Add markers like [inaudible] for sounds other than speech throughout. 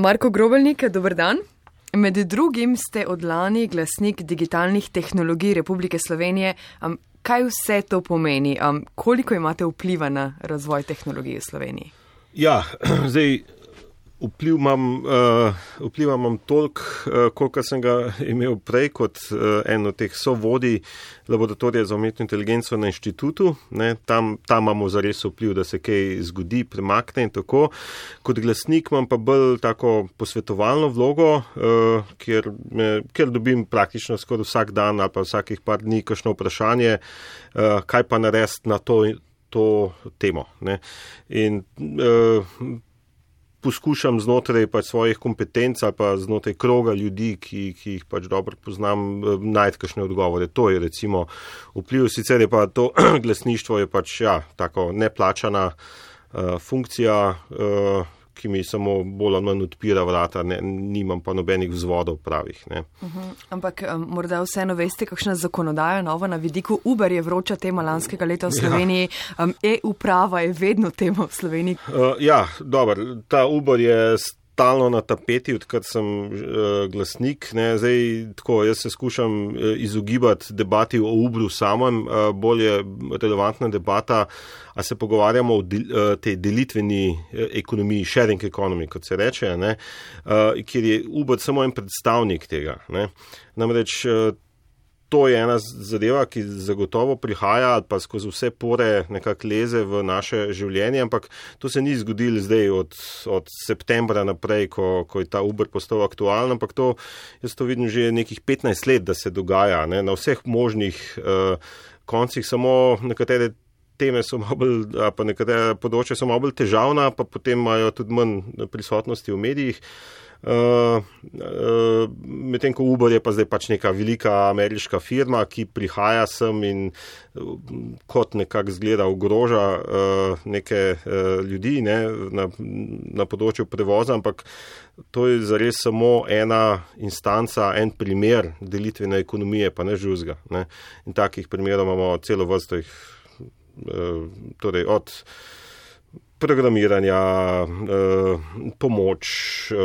Marko Grobelnik, dober dan. Med drugim ste od lani glasnik digitalnih tehnologij Republike Slovenije. Um, kaj vse to pomeni? Um, koliko imate vpliva na razvoj tehnologije v Sloveniji? Ja, [clears throat] zdaj vpliv imam, uh, vpliv imam toliko, uh, koliko sem ga [laughs] imel prej kot uh, en od teh sovodij laboratorija za umetno inteligenco na inštitutu. Ne, tam, tam imamo zares vpliv, da se kaj zgodi, premakne in tako. Kot glasnik imam pa bolj tako posvetovalno vlogo, uh, kjer, me, kjer dobim praktično skoraj vsak dan ali pa vsakih par dni kakšno vprašanje, uh, kaj pa narediti na to. To temo. Ne. In uh, poskušam znotraj pač svojih kompetenc ali pa znotraj kroga ljudi, ki, ki jih pač dobro poznam, eh, najti kakšne odgovore. To je recimo vpliv, sicer je pa to [clears throat] glasništvo je pač ja, tako neplačana uh, funkcija. Uh, ki mi samo bolj ali manj odpira vrata, ne, nimam pa nobenih vzvodov pravih. Uh mhm. -huh. Ampak um, morda vseeno veste, kakšna zakonodaja nova na vidiku. Uber je vroča tema lanskega leta v ja. Sloveniji, ja. um, e-uprava je vedno tema v Sloveniji. Uh, ja, dobro, ta Uber je stalno na tapeti, odkar sem uh, glasnik. Zdaj, tako, jaz se skušam uh, izogibati debati o Ubru samem, uh, bolj je relevantna debata, a se pogovarjamo o del, uh, tej delitveni ekonomiji, sharing economy, kot se reče, uh, kjer je Uber samo en predstavnik tega. Ne? Namreč uh, to je ena zadeva, ki zagotovo prihaja ali pa skozi vse pore nekako leze v naše življenje, ampak to se ni zgodilo zdaj od, od septembra naprej, ko, ko je ta Uber postal aktualen, ampak to jaz to vidim že nekih 15 let, da se dogaja ne, na vseh možnih uh, koncih, samo nekatere. Teme so malo bolj, pa nekatere področje so malo bolj težavna, pa potem imajo tudi manj prisotnosti v medijih. Uh, Medtem ko Uber je pa zdaj pač neka velika ameriška firma, ki prihaja sem in uh, kot nekako zgleda ogroža uh, neke uh, ljudi ne, na, na področju prevoza, ampak to je zares samo ena instanca, en primer delitvene ekonomije, pa ne žuzga. Ne. In takih primerov imamo celo vrsto jih, uh, torej od programiranja, eh, pomoč, eh,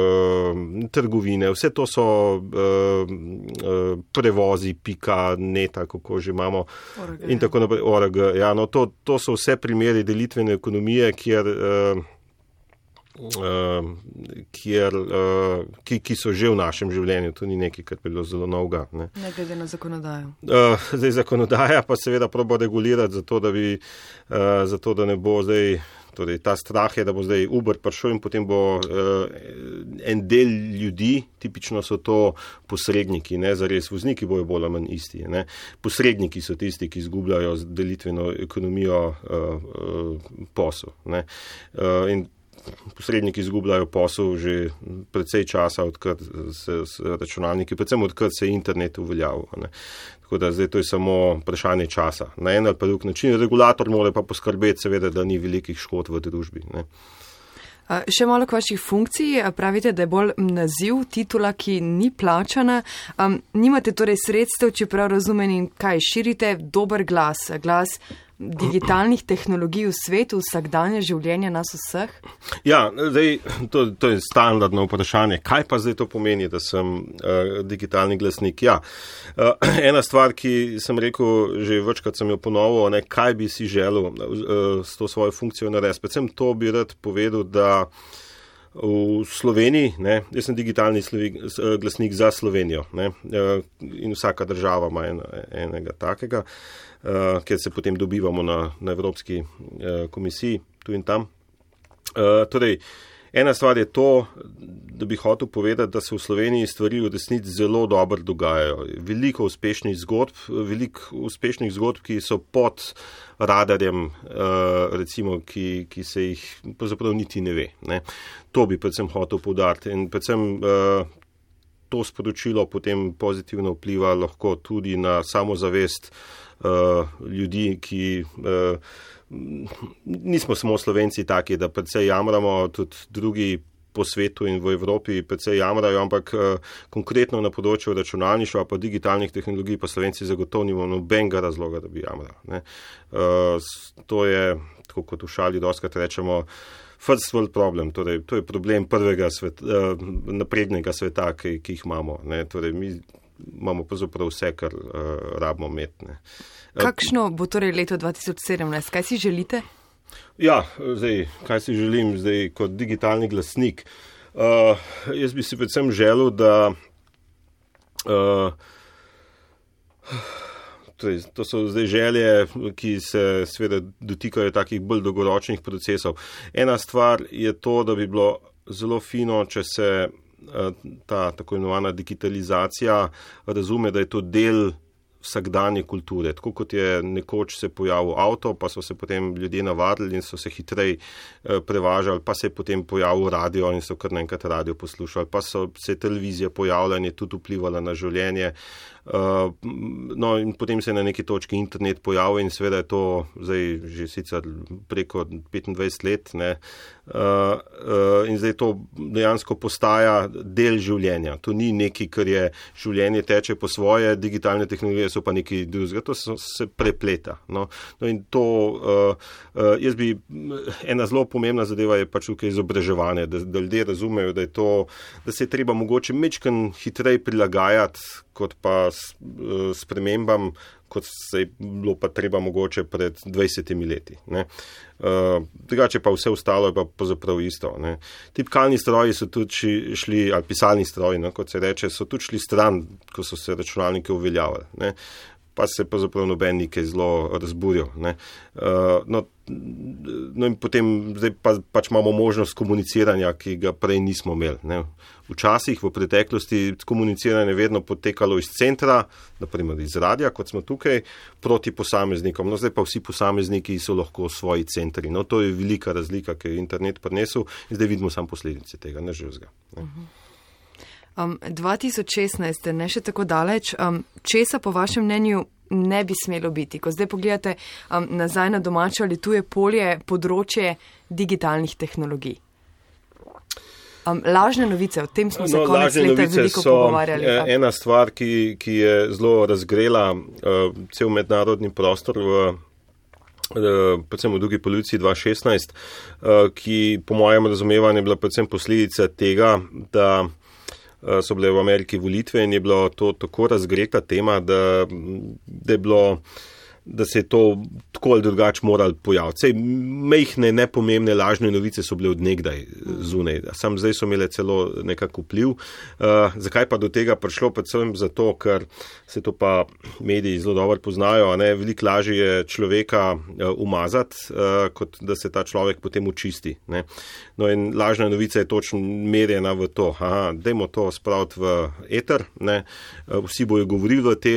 trgovine, vse to so eh, prevozi, pika, neta, kako že imamo. Org, in tako naprej. Org, ja, no, to, to so vse primeri delitvene ekonomije, kjer. Uh, kjer, uh, ki, ki so že v našem življenju, to ni nekaj, kar bi bilo zelo novega. Ne. ne glede na zakonodajo. Uh, zdaj, zakonodaja pa seveda probo regulirati, zato da, bi, uh, zato da ne bo zdaj Torej, ta strah je, da bo zdaj Uber prišel in potem bo uh, en del ljudi, tipično so to posredniki, ne za res vozniki, bojo bolj ali manj isti. Ne. Posredniki so tisti, ki izgubljajo delitveno ekonomijo uh, uh, posel. Uh, in posredniki izgubljajo posel že precej časa, odkar se računalniki, predvsem odkar se je internet uveljavil. Tako da zdaj to je samo vprašanje časa. Na en ali pa drug način. Regulator mora pa poskrbeti, seveda, da ni velikih škod v družbi. Ne. Še malo k vaših funkcij. Pravite, da je bolj naziv titula, ki ni plačana. Um, nimate torej sredstev, čeprav razumeni, kaj širite, dober glas, glas digitalnih tehnologij v svetu, vsakdanje življenje nas vseh? Ja, zdaj, to, to je standardno vprašanje. Kaj pa zdaj to pomeni, da sem uh, digitalni glasnik? Ja, uh, [clears throat] ena stvar, ki sem rekel že večkrat, sem jo ponovil, ne, kaj bi si želel uh, s to svojo funkcijo narediti. Predvsem to bi rad povedal, da. V Sloveniji, ne, jaz sem digitalni glasnik za Slovenijo ne, in vsaka država ima en, enega takega. Uh, uh, kjer se potem dobivamo na, na Evropski uh, komisiji, tu in tam. Uh, torej, ena stvar je to, da bi hotel povedati, da se v Sloveniji stvari v resnici zelo dobro dogajajo. Veliko uspešnih zgodb, veliko uspešnih zgodb, ki so pod radarjem, uh, recimo, ki, ki se jih pravzaprav niti ne ve. Ne. To bi predvsem hotel povdariti. In predvsem uh, to sporočilo potem pozitivno vpliva lahko tudi na samozavest ljudi, ki uh, nismo samo slovenci taki, da predvsej jamramo, tudi drugi po svetu in v Evropi precej jamrajo, ampak konkretno na področju računalništva pa digitalnih tehnologij pa slovenci zagotovo nimamo nobenega razloga, da bi jamrali. To je, tako kot v šali doskrat rečemo, first world problem, torej to je problem prvega svet, naprednega sveta, ki, ki jih imamo. Ne? Torej, mi imamo pravzaprav vse, kar uh, rabimo metne. Kakšno bo torej leto 2017? Kaj si želite? Ja, zdaj, kaj si želim zdaj kot digitalni glasnik? Uh, jaz bi si predvsem želel, da. Uh, torej, to so zdaj želje, ki se sveda dotikajo takih bolj dolgoročnih procesov. Ena stvar je to, da bi bilo zelo fino, če se ta tako imenovana digitalizacija razume, da je to del vsakdanje kulture. Tako kot je nekoč se pojavil avto, pa so se potem ljudje navadili in so se hitreje prevažali, pa se je potem pojavil radio in so kar naenkrat radio poslušali, pa so se televizija pojavila in je tudi vplivala na življenje. Uh, no, in potem se je na neki točki internet pojavil in seveda je to zdaj že sicer preko 25 let. Uh, uh, in zdaj to dejansko postaja del življenja. To ni nekaj, kar je življenje teče po svoje, digitalne tehnologije so pa nekaj drugega, to so, se prepleta. No. No, to, uh, uh, bi, ena zelo pomembna zadeva je pač tukaj izobraževanje, da, da ljudje razumejo, da, to, da se je treba mogoče mečken hitreje prilagajati kot pa s, uh, spremembam, kot se je bilo pa treba mogoče pred 20 leti. Uh, drugače pa vse ostalo je pa pravzaprav isto. Ne. Tipkalni stroji so tudi šli, ali pisalni stroji, no, kot se reče, so tudi šli stran, ko so se računalniki uveljavili. Pa se pa zapravo noben nekaj zelo razburil. Ne. Uh, no, no in potem pa, pač imamo možnost komuniciranja, ki ga prej nismo imeli. Ne. Včasih v preteklosti komuniciranje vedno potekalo iz centra, naprimer iz radia, kot smo tukaj, proti posameznikom. No, zdaj pa vsi posamezniki so lahko svoji centri. No, to je velika razlika, ker je internet prinesel in zdaj vidimo samo posledice tega, ne že vzga. Um, 2016, ne še tako daleč, um, česa po vašem mnenju ne bi smelo biti? Ko zdaj pogledate um, nazaj na domače ali tuje polje, področje digitalnih tehnologij. Um, lažne novice, o tem smo se no, konec leta veliko so pogovarjali. Pa. Ena stvar, ki, ki je zelo razgrela uh, cel mednarodni prostor v. Predvsem v drugi polovici 2016, ki po mojem razumevanju je bila predvsem posledica tega, da so bile v Ameriki volitve in je bila to tako razgreta tema, da, da je bilo da se je to tako ali drugače moral pojaviti. Sej, mehne, nepomembne, lažne novice so bile odnegdaj zunaj, sam zdaj so imele celo nekako vpliv. Uh, zakaj pa do tega prišlo? Predvsem zato, ker se to pa mediji zelo dobro poznajo, ne? veliko lažje je človeka uh, umazati, uh, kot da se ta človek potem očisti. Ne? No in lažna novica je točno merjena v to, da dajmo to spraviti v eter, ne? vsi bojo govorili te,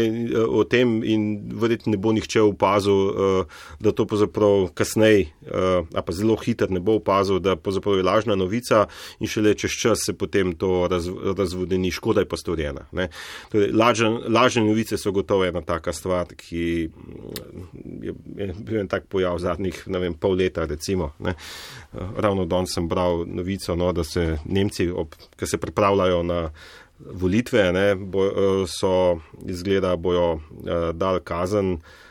o tem in verjetno ne bo nihče nihče opazil, uh, da to pravzaprav kasneje, uh, a pa zelo hitro ne bo opazil, da je lažna novica in šele čez čas se potem to raz, razvodeni, škoda je pa storjena. Torej, lažen, lažne novice so gotovo ena taka stvar, ki mm, je, je bil en tak pojav zadnjih, ne vem, pol leta recimo. Ne? Uh, ravno danes sem bral novico, no, da se Nemci, ki se pripravljajo na volitve, ne, bo, so izgleda, bojo dal kazen Eh,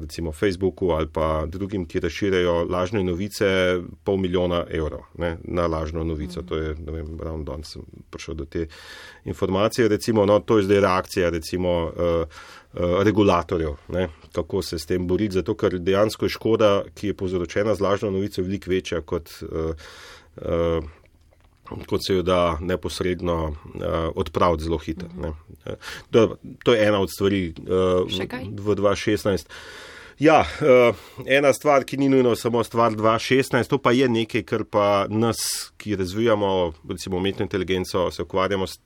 recimo Facebooku ali pa drugim, ki razširjajo lažne novice, pol milijona evrov ne, na lažno novico. Mm. To je, ne vem, ravno danes sem prišel do te informacije. Recimo, no, to je zdaj reakcija recimo uh, uh, regulatorjev, ne, kako se s tem boriti, zato ker dejansko je škoda, ki je povzročena z lažno novico, veliko večja kot. Uh, uh, kot se jo da neposredno uh, odpraviti zelo hitro. To, to je ena od stvari uh, v 2016. Ja, uh, ena stvar, ki ni nujno samo stvar 2016, to pa je nekaj, kar pa nas, ki razvijamo, recimo umetno inteligenco, se ukvarjamo s,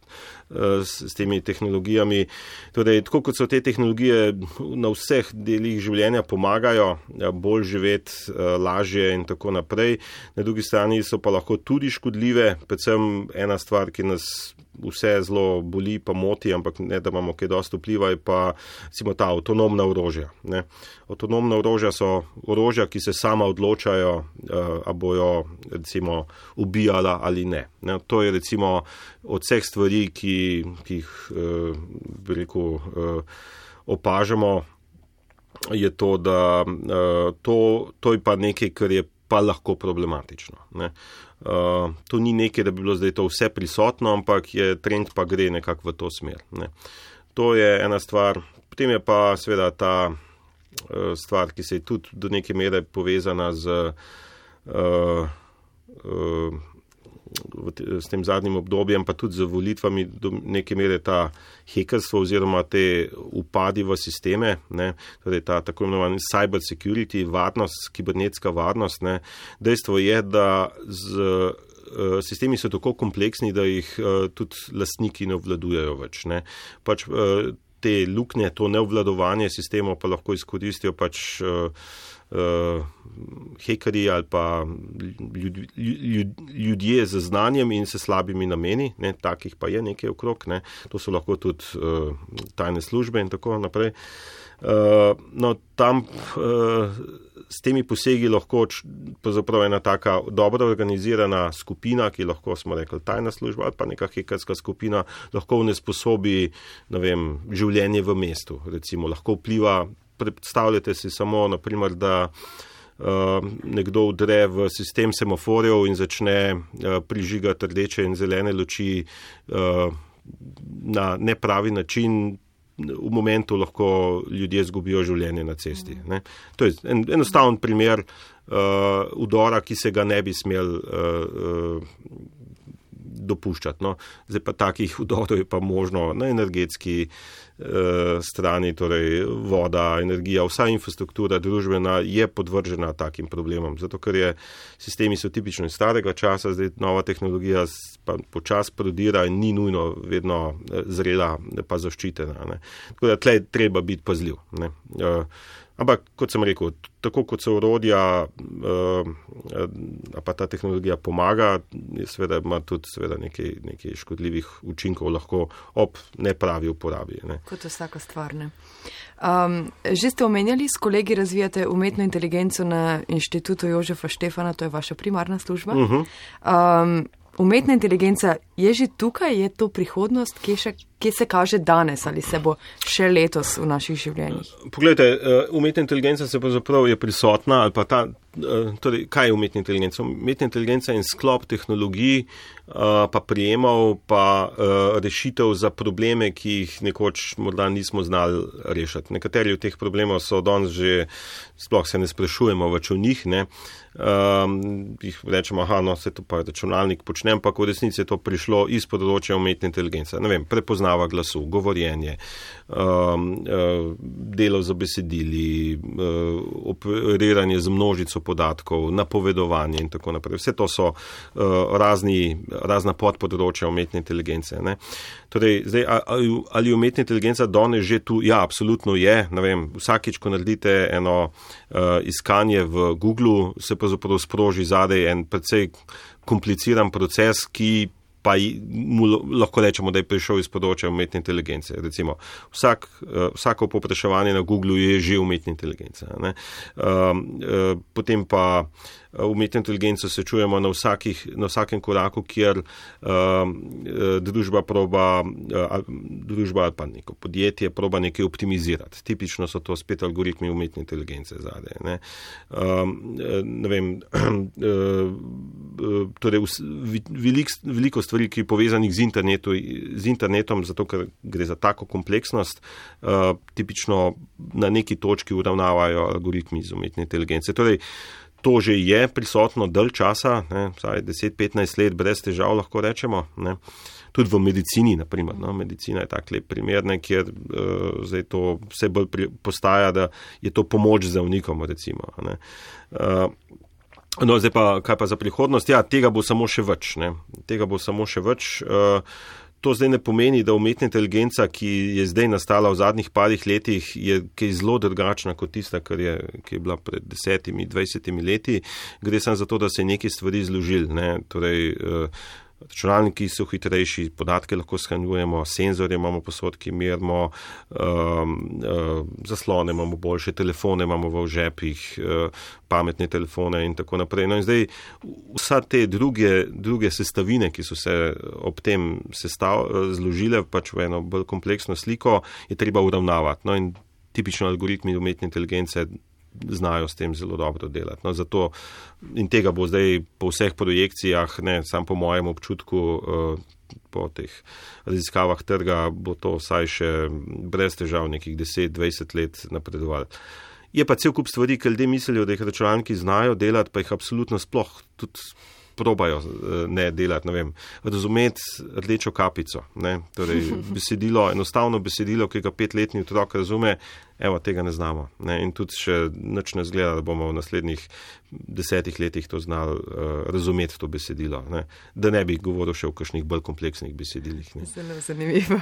s, s temi tehnologijami. Torej, tako kot so te tehnologije na vseh delih življenja pomagajo, ja, bolj živeti, uh, lažje in tako naprej, na drugi strani so pa lahko tudi škodljive, predvsem ena stvar, ki nas vse zelo boli, pa moti, ampak ne da imamo kaj dosto vpliva, pa recimo ta avtonomna orožja. Ne. Avtonomna orožja so orožja, ki se sama odločajo, uh, a bojo recimo ubijali ubijala ali ne. ne. To je recimo od vseh stvari, ki, ki jih uh, rekel, uh, opažamo, je to, da uh, to, to je pa nekaj, kar je pa lahko problematično. Ne. Uh, to ni nekaj, da bi bilo zdaj to vse prisotno, ampak je trend pa gre nekako v to smer. Ne. To je ena stvar. Potem je pa seveda ta uh, stvar, ki se je tudi do neke mere povezana z. Uh, uh, s tem zadnjim obdobjem, pa tudi z volitvami, do neke mere ta hekerstvo oziroma te upadi v sisteme, ne, torej ta tako imenovani cyber security, varnost, kibernetska varnost. Ne. Dejstvo je, da z, uh, sistemi so tako kompleksni, da jih uh, tudi lastniki ne obvladujejo več. Ne. Pač, uh, te luknje, to neobvladovanje sistemov pa lahko izkoristijo pač. Uh, hekerji ali pa ljud, ljud, ljudje z znanjem in s slabimi nameni, ne, takih pa je nekaj okrog, ne, to so lahko tudi uh, tajne službe in tako naprej. Uh, no, tam uh, s temi posegi lahko pravzaprav ena taka dobro organizirana skupina, ki lahko smo rekli tajna služba ali pa neka hekerska skupina, lahko ne sposobi, ne vem, življenje v mestu, recimo, lahko vpliva predstavljate si samo, naprimer, da uh, nekdo vdre v sistem semaforjev in začne uh, prižigati rdeče in zelene luči uh, na nepravi način. V momentu lahko ljudje izgubijo življenje na cesti. Ne. To je en, enostaven primer uh, udora, ki se ga ne bi smel uh, uh, dopuščati. No. Zdaj pa takih [laughs] udorov je pa možno na energetski uh, strani, torej voda, energija, vsa infrastruktura družbena je podvržena takim problemom. Zato, ker je sistemi so tipično iz starega časa, zdaj nova tehnologija pa počas prodira in ni nujno vedno eh, zrela pa zaščitena. Ne. Tako da tle treba biti pazljiv. Ne. Uh, Ampak, kot sem rekel, tako kot se urodja, uh, pa ta tehnologija pomaga, seveda ima tudi seveda nekaj, nekaj škodljivih učinkov lahko ob nepravi uporabi. Ne. Kot vsaka stvar. Um, že ste omenjali, s kolegi razvijate umetno inteligenco na inštitutu Jožefa Štefana, to je vaša primarna služba. Uh -huh. um, umetna inteligenca je že tukaj, je to prihodnost, kje, še, kje se kaže danes ali se bo še letos v naših življenjih? Poglejte, eh, umetna inteligenca se pravzaprav je prisotna ali pa ta, eh, torej, kaj je umetna inteligenca? Umetna inteligenca je sklop tehnologij, eh, pa prijemov, pa rešitev za probleme, ki jih nekoč morda nismo znali rešiti. Nekateri od teh problemov so danes že, sploh se ne sprašujemo več o njih, ne. Um, jih rečemo, aha, no, se to pa računalnik počne, ampak v resnici je to prišlo iz področja umetne inteligence. Ne vem, prepoznava glasu, govorjenje, um, uh, delo za besedili, uh, operiranje z množico podatkov, napovedovanje in tako naprej. Vse to so uh, razni, razna podpodročja umetne inteligence. Torej, zdaj, ali, umetna inteligenca danes že tu? Ja, absolutno je. Vem, vsakič, ko naredite eno iskanje v Google, se pravzaprav sproži zadej en precej kompliciran proces, ki pa mu lahko rečemo, da je prišel iz področja umetne inteligence. Recimo, vsak, uh, vsako popraševanje na Google je že umetna inteligenca. Uh, uh, potem pa umetno inteligenco srečujemo na, na vsakem koraku, kjer uh, družba proba, uh, družba ali pa neko podjetje proba nekaj optimizirati. Tipično so to spet algoritmi umetne inteligence zadaj. Ne, um, ne vem, uh, [clears throat] torej velik, veliko stvari, ki je povezanih z, internetu, z internetom, zato ker gre za tako kompleksnost, uh, tipično na neki točki uravnavajo algoritmi iz umetne inteligence. Torej, to že je prisotno dalj časa, vsaj 10-15 let, brez težav lahko rečemo. Ne. Tudi v medicini, naprimer. No, medicina je tak lep primer, ne, kjer uh, zdaj to vse bolj pri, postaja, da je to pomoč zdravnikom. Recimo, uh, no, zdaj pa kaj pa za prihodnost? Ja, tega bo samo še več. Ne. Tega bo samo še več. Uh, To zdaj ne pomeni, da umetna inteligenca, ki je zdaj nastala v zadnjih parih letih, je kaj zelo drugačna kot tista, je, ki je bila pred desetimi, dvajsetimi leti. Gre samo za to, da se je neki stvari zložil. Ne? Torej, uh, Računalniki so hitrejši, podatke lahko shranjujemo, senzorje imamo posod, ki merimo, um, uh, zaslone imamo boljše, telefone imamo v žepih, uh, pametne telefone in tako naprej. No in zdaj vsa te druge, druge sestavine, ki so se ob tem sestav, zložile pač v eno bolj kompleksno sliko, je treba uravnavati. No in tipični algoritmi umetne inteligence znajo s tem zelo dobro delati. No, zato in tega bo zdaj po vseh projekcijah, ne sam po mojem občutku, uh, po teh raziskavah trga, bo to vsaj še brez težav nekih 10-20 let napredovalo. Je pa cel kup stvari, ki ljudje mislijo, da jih računalniki znajo delati, pa jih absolutno sploh tudi probajo eh, ne delati, ne vem, razumeti rdečo kapico. Ne? Torej, besedilo, enostavno besedilo, ki ga petletni otrok razume, evo, tega ne znamo. Ne? In tudi še nič ne zgleda, da bomo v naslednjih desetih letih to znali uh, razumeti, to besedilo. Ne? Da ne bi govoril še o kakšnih bolj kompleksnih besedilih. Ne? Zelo zanimivo.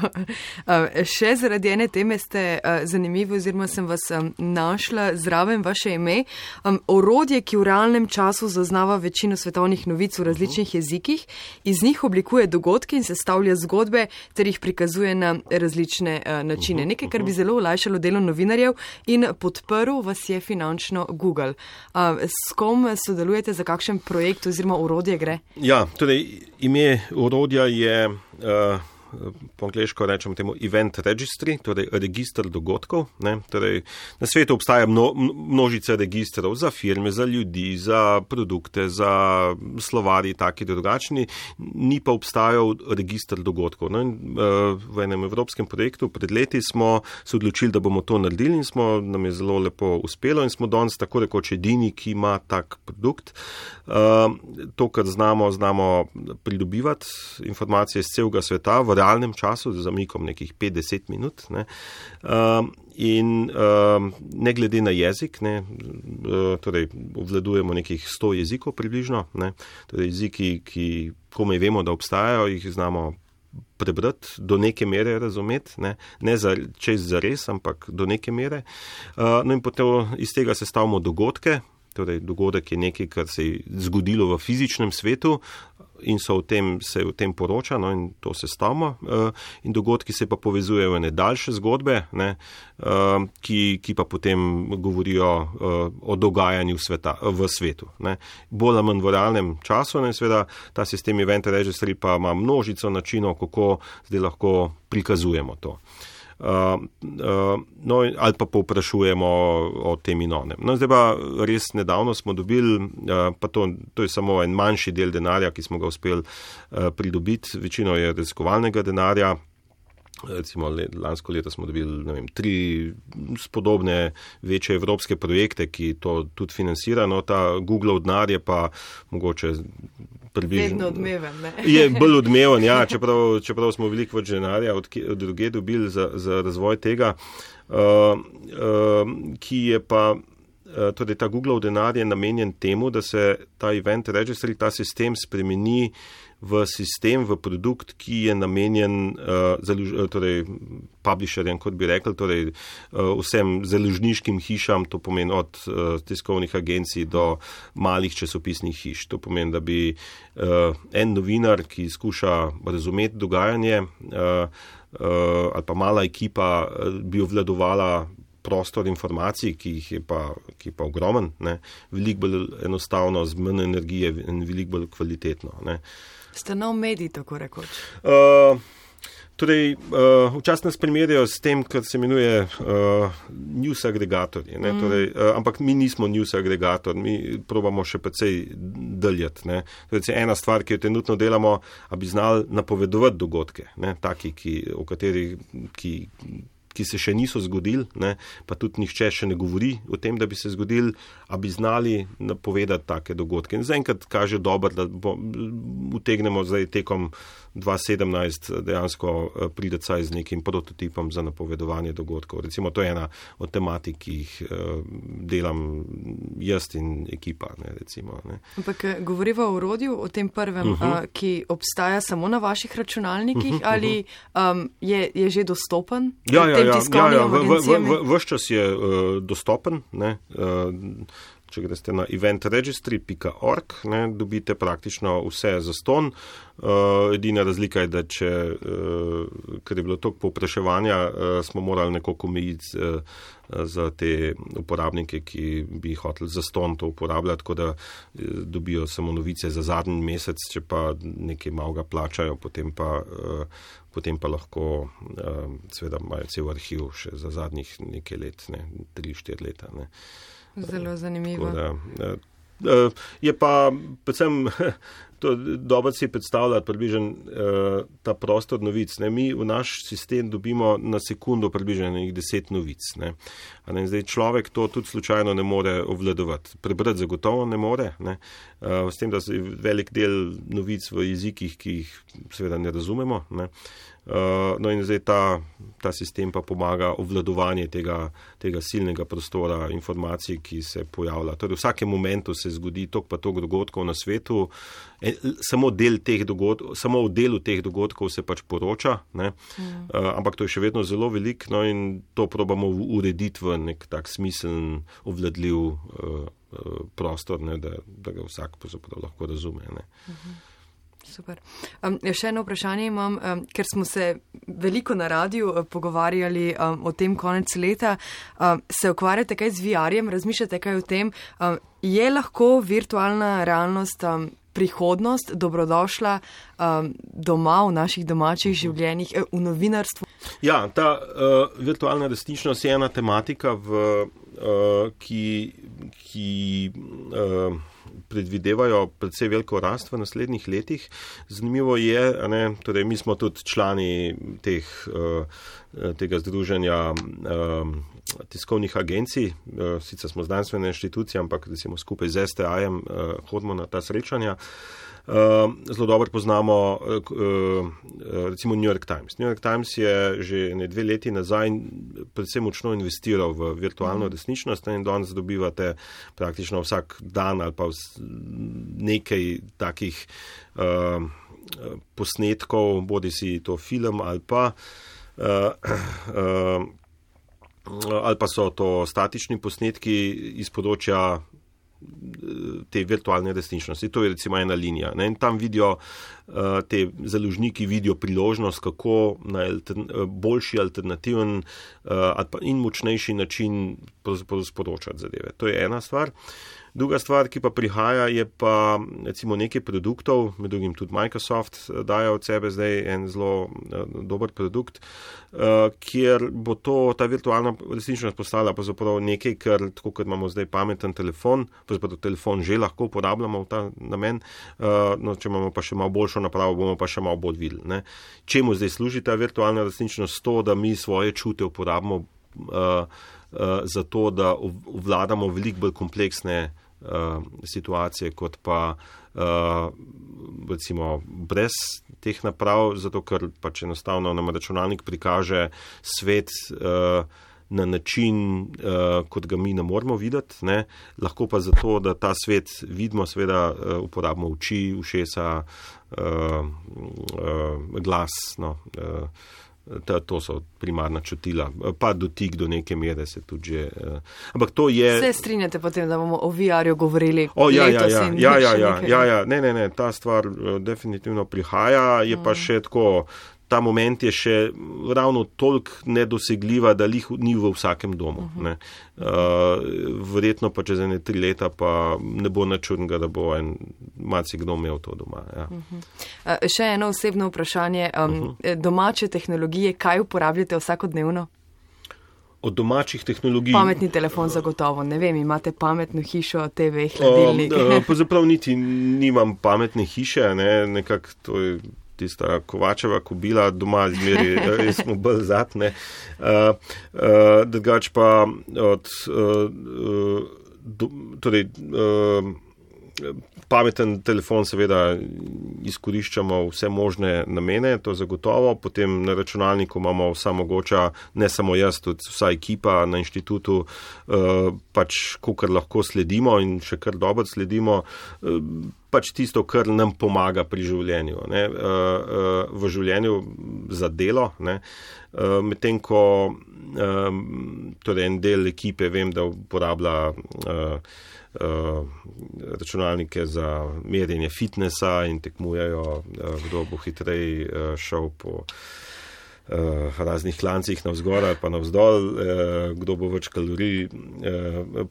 Uh, [laughs] še zaradi ene teme ste uh, zanimivi, oziroma sem vas um, našla zraven vaše ime. Um, orodje, ki v realnem času zaznava večino svetovnih novic v različnih uh -huh. jezikih, iz njih oblikuje dogodke in sestavlja zgodbe, ter jih prikazuje na različne uh, načine. Uh -huh. Nekaj, kar bi zelo olajšalo delo novinarjev novinarjev in podprl vas je finančno Google. Uh, s kom sodelujete, za kakšen projekt oziroma urodje gre? Ja, torej ime urodja je. Uh, po angliško rečemo temu event registry, torej registr dogodkov. Torej, na svetu obstaja mno, množica registrov za firme, za ljudi, za produkte, za slovari, taki drugačni, ni pa obstajal registr dogodkov. No, in, v enem evropskem projektu pred leti smo se odločili, da bomo to naredili in smo, nam je zelo lepo uspelo in smo danes tako rekoč edini, ki ima tak produkt. Uh, to, kar znamo, znamo pridobivati informacije iz celega sveta realnem času, z zamikom nekih 50 minut. Ne. Um, in um, ne glede na jezik, ne, uh, torej obvladujemo nekih 100 jezikov približno, ne, torej jeziki, ki komaj vemo, da obstajajo, jih znamo prebrati, do neke mere razumeti, ne, ne za, čez za res, ampak do neke mere. Uh, no in potem iz tega sestavimo dogodke, torej dogodek je nekaj, kar se je zgodilo v fizičnem svetu, in so o tem, se o tem poroča, no, in to se stavimo. Uh, in dogodki se pa povezujejo v ne daljše zgodbe, ne, uh, ki, ki pa potem govorijo uh, o dogajanju sveta, v svetu. Ne. Bolj ali manj v realnem času, ne, seveda ta sistem Event Registry pa ima množico načinov, kako zdaj lahko prikazujemo to. Uh, no, ali pa povprašujemo o tem in onem. No, zdaj pa res nedavno smo dobili, uh, pa to, to je samo en manjši del denarja, ki smo ga uspeli uh, pridobiti, večino je raziskovalnega denarja. Recimo, lansko leto smo dobili vem, tri spodobne večje evropske projekte, ki to tudi financirajo. No, ta Google denar je pa mogoče približno. Odmeven, je bolj odmeven, ja, [laughs] čeprav, čeprav smo veliko več denarja od, od druge dobili za, za razvoj tega, uh, uh, ki je pa. Torej, ta Google denar je namenjen temu, da se ta event registry, ta sistem spremeni uh, v sistem, v produkt, ki je namenjen uh, zaluž, uh, torej, publisherjem, kot bi rekel, torej, uh, vsem založniškim hišam, to pomeni od uh, tiskovnih agencij do malih časopisnih hiš. To pomeni, da bi uh, en novinar, ki skuša razumeti dogajanje, uh, uh, ali pa mala ekipa, uh, bi obvladovala. Prostor informacij, ki jih je pa, ki je pa ogromen, ne, veliko bolj enostavno, z manj energije in veliko bolj kvalitetno. Ne. Ste nov medij, tako rekoč? Uh, torej, uh, včasih nas primerjajo s tem, kar se imenuje uh, news agregatorji. Mm. Torej, uh, ampak mi nismo news agregator, mi probamo še precej daljati. Torej, ena stvar, ki jo trenutno delamo, da bi znali napovedovati dogodke, ne? taki, ki, o katerih. Ki, ki se še niso zgodili, ne, pa tudi nihče še ne govori o tem, da bi se zgodili, a bi znali napovedati take dogodke. In zaenkrat kaže dobro, da bo, utegnemo zdaj tekom 2017 dejansko eh, pride caj z nekim prototipom za napovedovanje dogodkov. Recimo, to je ena od tematik, ki jih uh, delam jaz in ekipa. Ne, recimo, ne. Ampak eh, govoriva o urodju, o tem prvem, uh -huh. uh, ki obstaja samo na vaših računalnikih uh -huh, ali um, je, je že dostopen? Ja, ja, ja, ja, ja. V, v, v, v, v, vse čas je uh, dostopen. Ne, uh, če greste na eventregistry.org, ne, dobite praktično vse za ston. Uh, edina razlika je, da če, uh, ker je bilo toliko povpraševanja, uh, smo morali nekoliko omejiti uh, za te uporabnike, ki bi hoteli za ston to uporabljati, tako da uh, dobijo samo novice za zadnji mesec, če pa nekaj malega plačajo, potem pa, uh, potem pa lahko, uh, seveda, imajo cel arhiv še za zadnjih nekaj let, ne, tri, štiri leta. Ne. Zelo zanimivo. Da, uh, je pa predvsem [laughs] dobro si predstavljati, približen uh, ta prostor novic. Ne? Mi v naš sistem dobimo na sekundo približno nekaj deset novic. Ne? Ne? Zdaj človek to tudi slučajno ne more obvladovati. Prebrati zagotovo ne more, ne? Uh, s tem, da je velik del novic v jezikih, ki jih seveda ne razumemo. Ne? Uh, no in zdaj ta, ta sistem pa pomaga obvladovanje tega, tega silnega prostora informacij, ki se pojavlja. Torej v vsakem momentu se zgodi tok pa tok dogodkov na svetu, e, samo, del dogodkov, samo v delu teh dogodkov se pač poroča, mm. uh, ampak to je še vedno zelo velik no in to probamo urediti v nek tak smiseln, obvladljiv uh, prostor, ne, da, da ga vsak lahko razume. Mm -hmm. Super. Um, še eno vprašanje imam, um, ker smo se veliko na radiju uh, pogovarjali um, o tem konec leta. Um, se ukvarjate kaj z VR-jem, razmišljate kaj o tem? Um, je lahko virtualna realnost um, prihodnost dobrodošla um, doma v naših domačih življenjih, eh, v novinarstvu? Ja, ta uh, virtualna resničnost je ena tematika, v, uh, ki. ki uh, predvidevajo predvsej veliko rast v naslednjih letih. Zanimivo je, ne, torej mi smo tudi člani teh, uh, tega združenja uh, tiskovnih agencij, uh, sicer smo znanstvene inštitucije, ampak recimo skupaj z STA-jem hodimo na ta srečanja. Uh, zelo dobro poznamo uh, uh, recimo New York Times. New York Times je že ne dve leti nazaj predvsem močno investiral v virtualno mhm. resničnost in danes dobivate praktično vsak dan ali pa nekaj takih uh, posnetkov, bodi si to film ali pa. Uh, uh, [clears throat] Ali pa so to statični posnetki iz področja te virtualne resničnosti. To je recimo ena linija. Ne? In tam vidijo uh, te založniki, vidijo priložnost, kako na altern, boljši, alternativen uh, in močnejši način sporočati zadeve. To je ena stvar. Uh, Druga stvar, ki pa prihaja, je pa recimo nekaj produktov, med drugim tudi Microsoft eh, daje od sebe zdaj en zelo uh, dober produkt, uh, kjer bo to, ta virtualna resničnost postala pravzaprav nekaj, ker tako kot imamo zdaj pameten telefon, pravzaprav telefon že lahko uporabljamo v ta namen, no, če imamo pa še malo boljšo napravo, bomo pa še malo bolj videli. Čemu zdaj služi ta virtualna resničnost? To, da mi svoje čute uporabimo uh, uh, za to, da vladamo veliko bolj kompleksne situacije, kot pa uh, recimo brez teh naprav, zato ker pač enostavno nam računalnik prikaže svet. Uh, Na način, uh, kot ga mi ne moremo videti, ne? lahko pa zato, da ta svet vidimo, seveda uh, uporabimo oči, ušesa, uh, uh, glas. No, uh, Ta, to so primarna čutila, pa dotik do neke mere se tudi že. Uh, ampak to je. Se strinjate potem, da bomo o VR-ju govorili? O, ja, ja, ja, ja, ja, ja, ja, ja, ne, ne, ne, ta stvar uh, definitivno prihaja, je mm. pa še tako ta moment je še ravno toliko nedosegljiva, da jih ni v vsakem domu. Uh -huh. uh, verjetno pa čez ene tri leta pa ne bo načrnega, da bo en malce kdo imel to doma. Ja. Uh -huh. uh, še eno osebno vprašanje. Um, uh -huh. Domače tehnologije, kaj uporabljate vsakodnevno? Od domačih tehnologij. Pametni telefon zagotovo, ne vem, imate pametno hišo, TV, hladilnik. Um, [laughs] Pravzaprav niti nimam pametne hiše, ne, nekako to je tista kovačeva kobila doma, zmeri, [laughs] res smo bolj zatne. Uh, uh, drugač pa od. Uh, do, torej, uh, Pameten telefon, seveda, izkoriščamo vse možne namene, to zagotovo. Potem na računalniku imamo vsa mogoča, ne samo jaz, tudi vsa ekipa na inštitutu, pač, kar lahko sledimo in še kar dobro sledimo pač tisto, kar nam pomaga pri življenju, ne, uh, uh, v življenju za delo. Uh, Medtem ko torej en del ekipe vem, da uporablja računalnike za merjenje fitnesa in tekmujejo, kdo bo hitreje šel po. Uh, raznih klancih navzgor ali pa navzdol, uh, kdo bo več kalorij uh,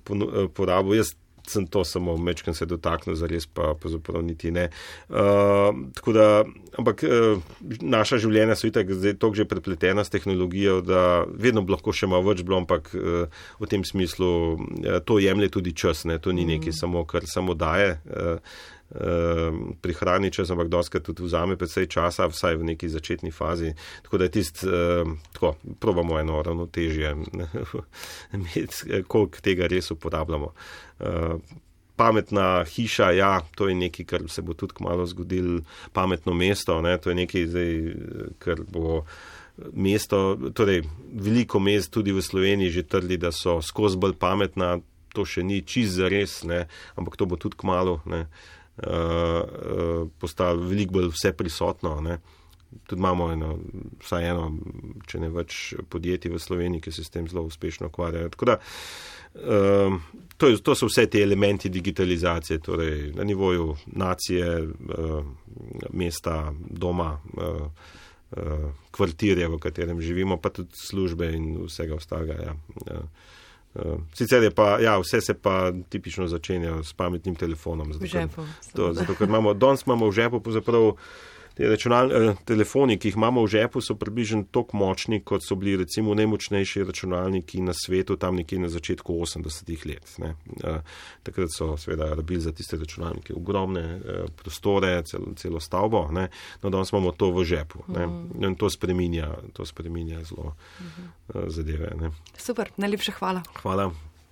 porabil. Jaz sem to samo mečkam se dotaknil, zares pa pravzaprav niti ne. Uh, da, ampak uh, naša življenja so itak zdaj tako že prepletena s tehnologijo, da vedno bi lahko še malo več bilo, ampak uh, v tem smislu uh, to jemlje tudi čas, ne? to ni nekaj mm. samo, kar samo daje. Uh, prihrani čas, ampak doskrat tudi vzame predvsej časa, vsaj v neki začetni fazi. Tako da je tist, ehm, tako, probamo eno ravnotežje, [laughs] koliko tega res uporabljamo. Ehm, pametna hiša, ja, to je nekaj, kar se bo tudi kmalo zgodil, pametno mesto, ne, to je nekaj, zdaj, kar bo. Mesto, torej veliko mest tudi v Sloveniji že trdi, da so skozi bolj pametna, to še ni čist za res, ne, ampak to bo tudi kmalo. Ne. Uh, postalo veliko bolj vse prisotno. Ne. Tudi imamo eno, vsaj eno, če ne več podjetij v Sloveniji, ki se s tem zelo uspešno ukvarjajo. Da, uh, to, je, to so vse te elementi digitalizacije, torej na nivoju nacije, uh, mesta, doma, kvartirja, v katerem živimo, pa tudi službe in vsega ostalega. Ja. Uh, sicer je pa, ja, vse se pa tipično začenja s pametnim telefonom. Zato, v žepu. To, zato, ker imamo, danes imamo v žepu pravzaprav. Te računal, eh, telefoni, ki jih imamo v žepu, so približno tako močni, kot so bili recimo najmočnejši računalniki na svetu tam nekje na začetku 80-ih let. Eh, takrat so seveda rabili za tiste računalnike ogromne eh, prostore, cel, celo stavbo, ne? no danes imamo to v žepu mm. in to spreminja, to spreminja zelo mm -hmm. zadeve. Ne? Super, najlepša hvala. Hvala.